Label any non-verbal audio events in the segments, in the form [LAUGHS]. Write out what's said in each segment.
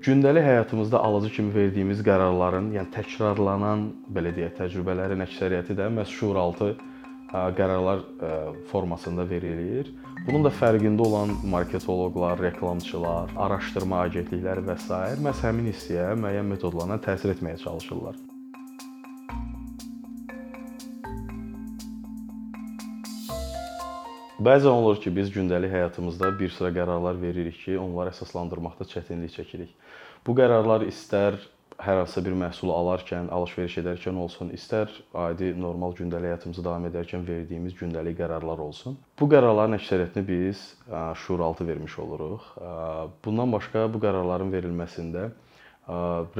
Gündəlik həyatımızda alıcı kimi verdiyimiz qərarların, yəni təkrarlanan belə deyək, təcrübələrin əksəriyyəti də məhz şuuraltı qərarlar formasında verilir. Bunun da fərqində olan marketoloqlar, reklamçılar, araşdırma agentlikləri və s. məhz həmin hissəyə müəyyən metodlarla təsir etməyə çalışırlar. Bəzən olur ki, biz gündəlik həyatımızda bir sıra qərarlar veririk ki, onları əsaslandırmaqda çətinlik çəkirik. Bu qərarlar istər hər hansısa bir məhsulu alarkən, alış-veriş edərkən olsun, istər adi normal gündəlik həyatımızı davam edərkən verdiyimiz gündəlik qərarlar olsun. Bu qərarların əksəriyyətini biz şuuraltı vermiş oluruq. Bundan başqa bu qərarların verilməsində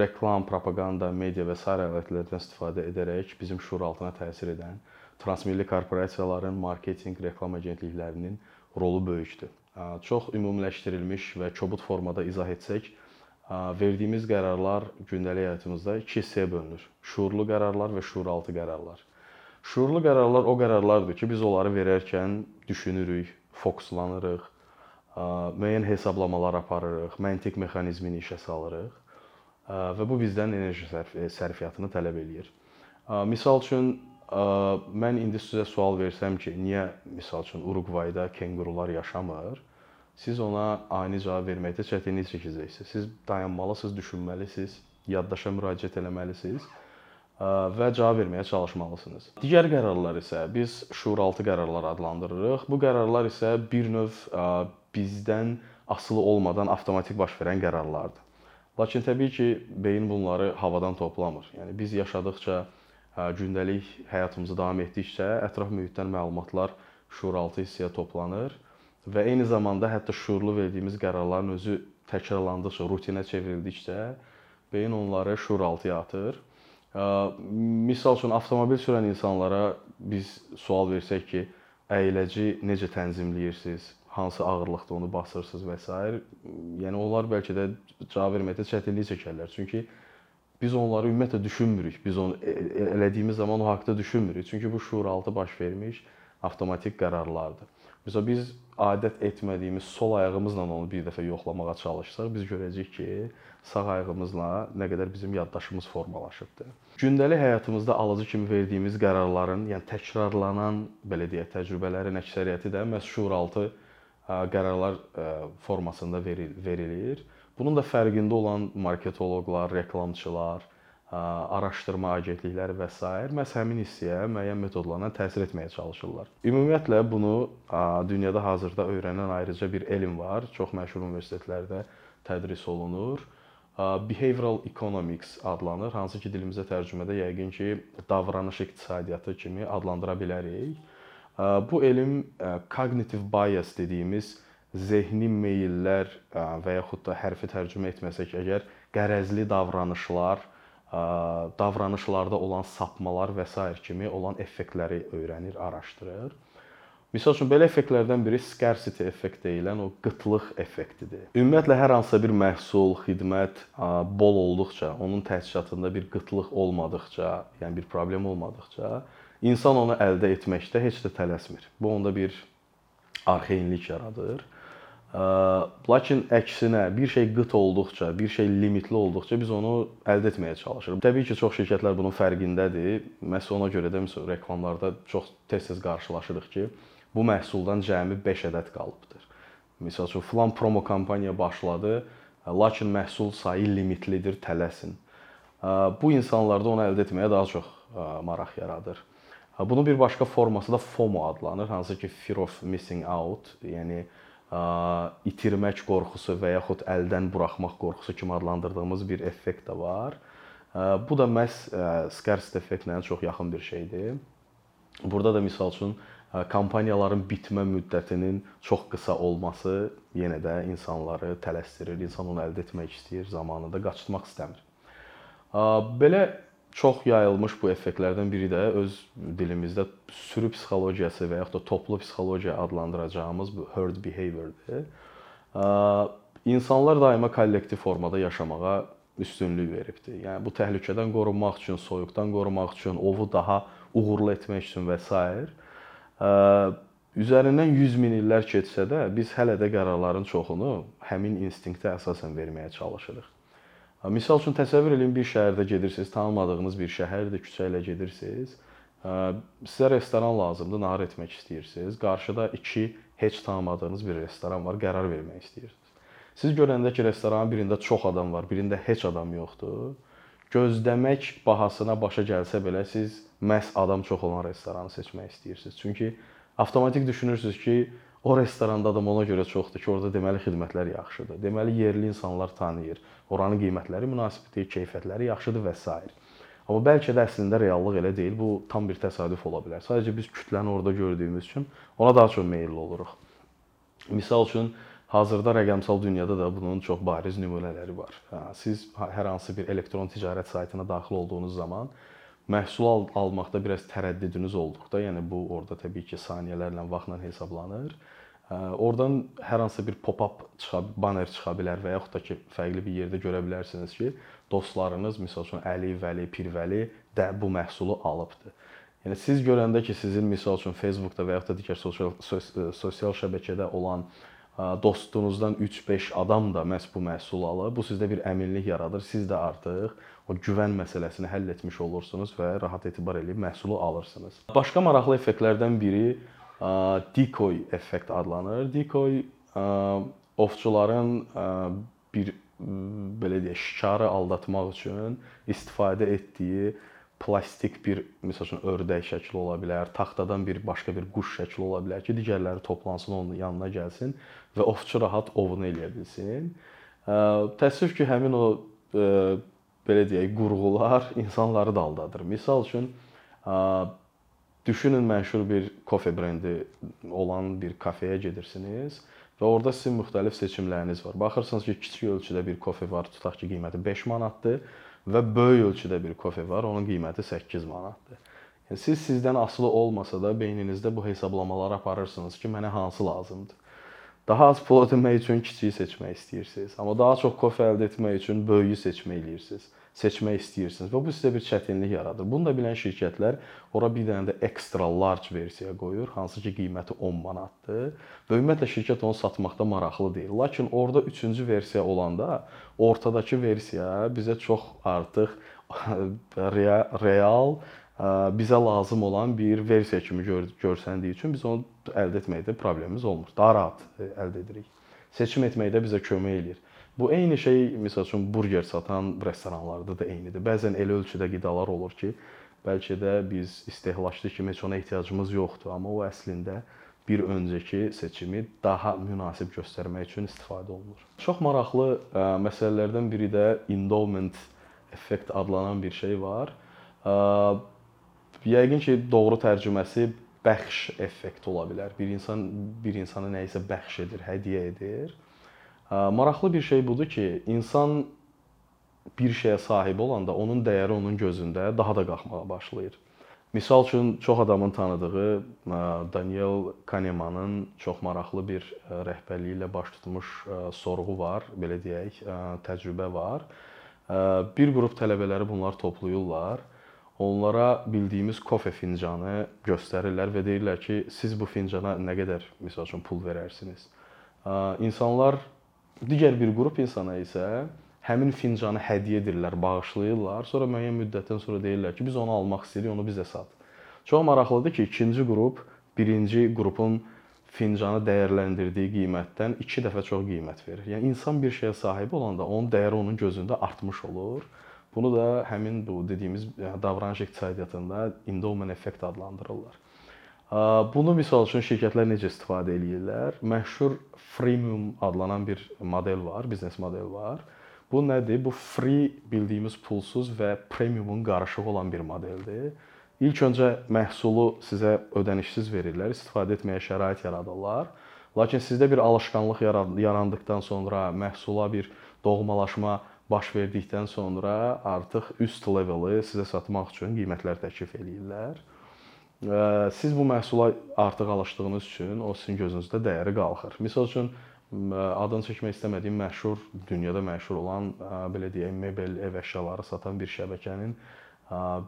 reklam, propaganda, media və sair alətlərdən istifadə edərək bizim şuuraltına təsir edən transmilli korporasiyaların marketinq, reklam agentliklərinin rolu böyükdür. Çox ümumiləşdirilmiş və kobud formada izah etsək, verdiyimiz qərarlar gündəlik həyatımızda iki hissəyə bölünür. Şuurlu qərarlar və şuuraltı qərarlar. Şuurlu qərarlar o qərarlardır ki, biz onları verərkən düşünürük, fokuslanırıq, müəyyən hesablamalar aparırıq, məntiq mexanizmini işə salırıq və bu bizdən enerji sərfiyyatını tələb eləyir. Misal üçün mən indi sizə sual versəm ki, niyə misal üçün Uruqvayda kenqurular yaşamır? Siz ona ani cavab verməkdə çətinlik çəkəcəksiniz. Siz dayanmalısınız, düşünməlisiniz, yaddaşa müraciət etməlisiniz və cavab verməyə çalışmalısınız. Digər qərarlar isə biz şuuraltı qərarlar adlandırırıq. Bu qərarlar isə bir növ bizdən asılı olmadan avtomatik baş verən qərarlardır. Lakin təbii ki, beyin bunları havadan toplamır. Yəni biz yaşadıkca gündəlik həyatımızı davam etdikcə ətraf mühitdən məlumatlar şuuraltı hissəyə toplanır və eyni zamanda hətta şuurlu verdiyimiz qərarların özü təkrarlandıqca, rutinə çevrildikcə beyin onları şuuraltıya atır. Misal üçün avtomobil sürən insanlara biz sual versək ki, əyləci necə tənzimləyirsiniz, hansı ağırlıqda onu basırsınız və s. yəni onlar bəlkə də cavab verməkdə çətinlik çəkərlər. Çünki biz onları ümumiyyətlə düşünmürük. Biz onu e, e, elədiyimiz zaman o haqqda düşünmürük. Çünki bu şuuraltı baş vermiş avtomatik qərarlardır. Məsələn biz adət etmədiyimiz sol ayağımızla onu bir dəfə yoxlamağa çalışsaq, biz görəcəyik ki, sağ ayağımızla nə qədər bizim yaddaşımız formalaşıbdır. Gündəlik həyatımızda alıcı kimi verdiyimiz qərarların, yəni təkrarlanan belə deyək, təcrübələrin əksəriyyəti də məhz şuuraltı qərarlar formasında verilir. Bunun da fərqində olan marketoloqlar, reklamçılar, araşdırma agentlikləri və s. məhz həmin hissəyə müəyyən metodlarla təsir etməyə çalışırlar. Ümumiyyətlə bunu dünyada hazırda öyrənən ayrıca bir elm var. Çox məşhur universitetlərdə tədris olunur. Behavioral economics adlanır, hansı ki dilimizə tərcümədə yəqin ki davranış iqtisadiyyatı kimi adlandıra bilərik. Bu elm cognitive bias dediyimiz zehni meyllər və yaxud da hərfi tərcümə etməsək əgər qərəzli davranışlar, davranışlarda olan sapmalar və s. kimi olan effektləri öyrənir, araşdırır. Məsəl üçün belə effektlərdən biri scarcity effekt deyilən o qıtlıq effektidir. Ümumiyyətlə hər hansısa bir məhsul, xidmət bol olduqca, onun təchizatında bir qıtlıq olmadıqca, yəni bir problem olmadıqca, insan onu əldə etməkdə heç də tələsmir. Bu onda bir arxeinlik yaradır. Lakin əksinə bir şey qıt olduqca, bir şey limitli olduqca biz onu əldə etməyə çalışırıq. Təbii ki, çox şirkətlər bunun fərqindədir. Məhz ona görə də məsələn reklamlarda çox tez-tez qarşılaşırıq ki, bu məhsuldan cəmi 5 ədəd qalıbdır. Məsəl üçün filan promo kampaniya başladı, lakin məhsul sayı limitlidir, tələsin. Bu insanlarda onu əldə etməyə daha çox maraq yaradır. Bunun bir başqa forması da FOMO adlanır, hansı ki fear of missing out, yəni itirmək qorxusu və yaxud əldən buraxmaq qorxusu kimi adlandırdığımız bir effekt də var. Bu da məhz scarcity effektlə çox yaxın bir şeydir. Burada da misal üçün kampaniyaların bitmə müddətinin çox qısa olması yenə də insanları tələsdirir. İnsan onu əldə etmək istəyir, zamanında qaçırtmaq istəmir. Belə çox yayılmış bu effektlərdən biri də öz dilimizdə sürü psixologiyası və yaxud da toplu psixologiya adlandıracağımız bu herd behaviordır. İnsanlar daima kollektiv formada yaşamağa üstünlük veribdir. Yəni bu təhlükədən qorunmaq üçün, soyuqdan qorumaq üçün, ovu daha uğurlu etmək üçün və s. Üzərindən 100 min illər keçsə də biz hələ də qərarların çoxunu həmin instinktə əsasən verməyə çalışırıq. Misal üçün təsəvvür eləyin bir şəhərdə gedirsiniz, tanımadığınız bir şəhərdir, küçə ilə gedirsiniz. Sizə restoran lazımdır, nahar etmək istəyirsiniz. Qarşıda 2 heç tanımadığınız bir restoran var, qərar vermək istəyirsiniz. Siz görəndə ki, restoranın birində çox adam var, birində heç adam yoxdur. Gözləmək bahasına başa gəlsə belə siz məhz adam çox olan restoranı seçmək istəyirsiniz. Çünki avtomatik düşünürsüz ki, o restoranda adam ona görə çoxdur ki, orada deməli xidmətlər yaxşıdır. Deməli yerli insanlar tanıyır. Oranın qiymətləri münasibdir, keyfiyyətləri yaxşıdır və s. Amma bəlkə də əslində reallıq elə deyil. Bu tam bir təsadüf ola bilər. Sadəcə biz kütləni orada gördüyümüz üçün ona daha çox meylli oluruq. Misal üçün hazırda rəqəmsal dünyada da bunun çox bariz nümunələri var. Siz hər hansı bir elektron ticarət saytına daxil olduğunuz zaman məhsul al almaqda biraz tərəddüdünüz olduqda, yəni bu orada təbii ki, saniyələrlə, vaxtla hesablanır. Oradan hər hansı bir pop-up çıxa, banner çıxa bilər və yaxud da ki, fərqli bir yerdə görə bilərsiniz ki, dostlarınız, məsəl üçün Əli, Vəli, Pirvəli də bu məhsulu alıbdı. Yəni siz görəndə ki, sizin misal üçün Facebookda və yaxud da digər sosial sosial şəbəkədə olan dostunuzdan 3-5 adam da məhz bu məhsulu alır. Bu sizdə bir əminlik yaradır. Siz də artıq o güvən məsələsini həll etmiş olursunuz və rahat etibar edib məhsulu alırsınız. Başqa maraqlı effektlərdən biri decoy effekt adlanır. Decoy ovçuların bir belə deyək, şikarı aldatmaq üçün istifadə etdiyi plastik bir məsəl üçün ördək şəkli ola bilər, taxtadan bir başqa bir quş şəkli ola bilər ki, digərləri toplansın onun yanına gəlsin və ovçu rahat ovunu eləyə bilsin. Təəssüf ki, həmin o belə deyək, qurğular [LAUGHS] insanları da aldadır. Məsəl üçün Düşünün məşhur bir kofe brendi olan bir kafeyə gedirsiniz və orada sizin müxtəlif seçimləriniz var. Baxırsınız ki, kiçik ölçüdə bir kofe var, tutaq ki, qiyməti 5 manatdır və böyük ölçüdə bir kofe var, onun qiyməti 8 manatdır. Yəni siz sizdən asılı olmasa da beyninizdə bu hesablamaları aparırsınız ki, mənə hansı lazımdır. Daha az pul ödəmək üçün kiçiyi seçmək istəyirsiniz, amma daha çox kofe əldə etmək üçün böyüyü seçmək eləyirsiniz seçmək istəyirsiniz və bu sizə bir çətinlik yaradır. Bunu da bilən şirkətlər ora bir dənə də extra large versiya qoyur, hansı ki qiyməti 10 manatdır. Və ümumiyyətlə şirkət onu satmaqda maraqlı deyil. Lakin orada 3-cü versiya olanda ortadakı versiya bizə çox artıq [LAUGHS] real bizə lazım olan bir versiya kimi gör görsəndiyi üçün biz onu əldə etməkdə problemimiz olmur. Daha rahat e, əldə edirik. Seçim etməkdə bizə kömək eləyir. Bu eyni şey məsəl üçün burger satan restoranlarda da eynidir. Bəzən elə ölçüdə qidalar olur ki, bəlkə də biz istehlakçı kimi heç ona ehtiyacımız yoxdur, amma o əslində bir öncəki seçimi daha münasib göstərmək üçün istifadə olunur. Çox maraqlı ə, məsələlərdən biri də endowment effekt adlanan bir şey var. Yəqin ki, doğru tərcüməsi bəxş effekti ola bilər. Bir insan bir insana nəyisə bəxş edir, hədiyyə edir. Maraqlı bir şey budur ki, insan bir şeyə sahib olanda onun dəyəri onun gözündə daha da qalxmağa başlayır. Misal üçün çox adamın tanıdığı Daniel Kahnemanın çox maraqlı bir rəhbərliyi ilə baş tutmuş sorğu var, belə deyək, təcrübə var. Bir qrup tələbələri bunlar toplayırlar. Onlara bildiyimiz kofe fincanı göstərirlər və deyirlər ki, siz bu fincana nə qədər misal üçün pul verərsiniz. İnsanlar Digər bir qrup insana isə həmin fincanı hədiyyə edirlər, bağışlayırlar. Sonra müəyyən müddətdən sonra deyirlər ki, biz onu almaq istəyirik, onu bizə sat. Çox maraqlıdır ki, ikinci qrup birinci qrupun fincanı dəyərləndirdiyi qiymətdən 2 dəfə çox qiymət verir. Yəni insan bir şeyə sahib olanda onun dəyəri onun gözündə artmış olur. Bunu da həmin bu dediyimiz davranış iqtisadiyyatında endowment effekt adlandırırlar. Bunu misal üçün şirkətlər necə istifadə eləyirlər? Məşhur freemium adlanan bir model var, biznes model var. Bu nədir? Bu free bildiyimiz pulsuz və premiumun qarışığı olan bir modeldir. İlk öncə məhsulu sizə ödənişsiz verirlər, istifadə etməyə şərait yaradırlar. Lakin sizdə bir alışqanlıq yarandıkdan sonra, məhsula bir doğmalaşma baş verdikdən sonra artıq üst leveli sizə satmaq üçün qiymətlər təklif eləyirlər siz bu məhsula artıq alışdığınız üçün o sizin gözünüzdə dəyəri qalxır. Məsəl üçün adını çəkmək istəmədiyim məşhur dünyada məşhur olan belə deyək mebel ev əşyaları satan bir şəbəkənin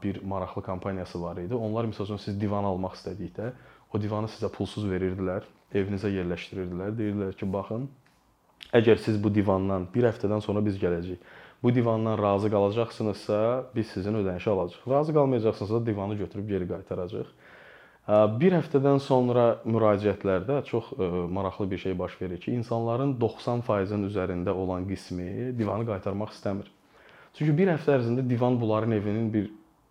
bir maraqlı kampaniyası var idi. Onlar məsəl üçün siz divan almaq istədikdə o divanı sizə pulsuz verirdilər, evinizə yerləşdirirdilər. Deyirdilər ki, baxın, əgər siz bu divandan bir həftədən sonra biz gələcəyik. bu divandan razı qalacaqsınızsa, biz sizin ödənişi alacağıq. Razı qalmayacaqsınızsa divanı götürüb geri qaytaracağıq. Bir həftədən sonra müraciətlərdə çox maraqlı bir şey baş verir ki, insanların 90%-in üzərində olan qismi divanı qaytarmaq istəmir. Çünki bir həftə ərzində divan bunların evinin bir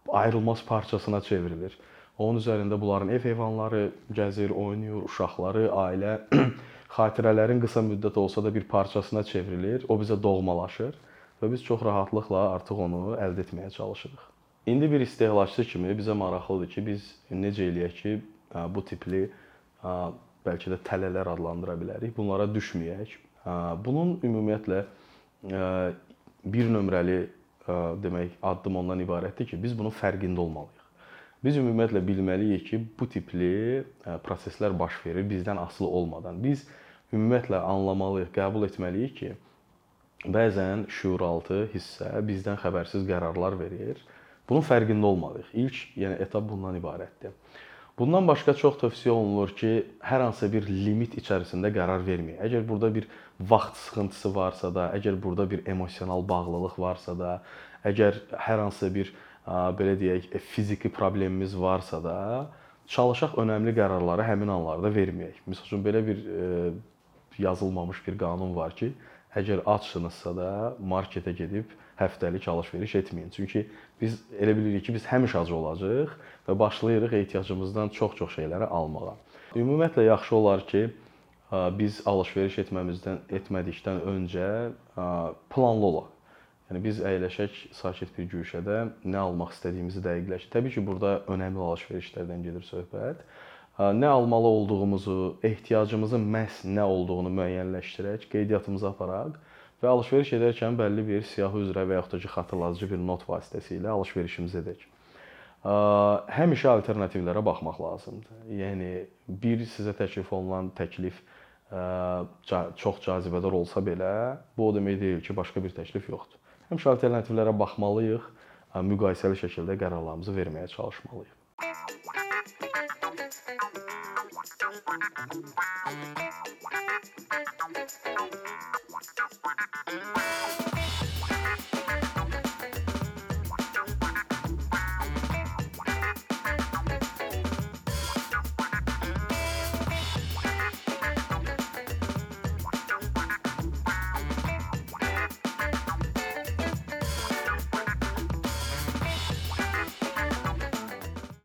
ayrılmaz parçasına çevrilir. Onun üzərində bunların ev heyvanları gəzir, oynayır, uşaqları, ailə xatirələrin qısa müddət olsa da bir parçasına çevrilir. O bizə doğmalaşır və biz çox rahatlıqla artıq onu əldə etməyə çalışırıq. İndi bir istehlakçı kimi bizə maraqlıdır ki, biz necə eləyək ki, bu tipli bəlkə də tələlər adlandıra bilərik. Bunlara düşməyək. Bunun ümumiyyətlə bir nömrəli demək addım ondan ibarətdir ki, biz bunun fərqində olmalıyıq. Biz ümumiyyətlə bilməliyik ki, bu tipli proseslər baş verir bizdən asılı olmadan. Biz ümumiyyətlə anlamalıyıq, qəbul etməliyik ki, bəzən şuuraltı hissə bizdən xəbərsiz qərarlar verir Bunun fərqində olmalıyıq. İlk, yəni etap bundan ibarətdir. Bundan başqa çox tövsiyə olunur ki, hər hansı bir limit içərisində qərar verməyək. Əgər burada bir vaxt sıxıntısı varsa da, əgər burada bir emosional bağlılıq varsa da, əgər hər hansı bir belə deyək, e, fiziki problemimiz varsa da, çalışaq önəmli qərarları həmin anlarda verməyək. Məsələn, belə bir e, yazılmamış bir qanun var ki, əgər açsınızsa da marketə gedib həftəlik alış-veriş etməyin. Çünki biz elə bilirik ki, biz həmişə ac olacağıq və başlayırıq ehtiyacımızdan çox-çox şeyləri almağa. Ümumiyyətlə yaxşı olar ki, biz alış-veriş etməmizdən etmədikdən öncə planlı olaq. Yəni biz əyləşək sakit bir güşədə nə almaq istədiyimizi dəqiqləşdirək. Təbii ki, burada önəmli alış-verişlərdən gedir söhbət. Nə almalı olduğumuzu, ehtiyacımızın məhz nə olduğunu müəyyənləşdirək, qeydiyyatımızı aparaq və alış-veriş edərkən bəlli bir siyahı üzrə və yaxud da ki, xatırladıcı bir not vasitəsilə alış-verişimizi edək. Həmişə alternativlərə baxmaq lazımdır. Yəni bir sizə təklif olunan təklif çox cazibədar olsa belə, bu o demək deyil ki, başqa bir təklif yoxdur həmişə alternativlərə baxmalıyıq, müqayisəli şəkildə qərarlarımızı verməyə çalışmalıyıq.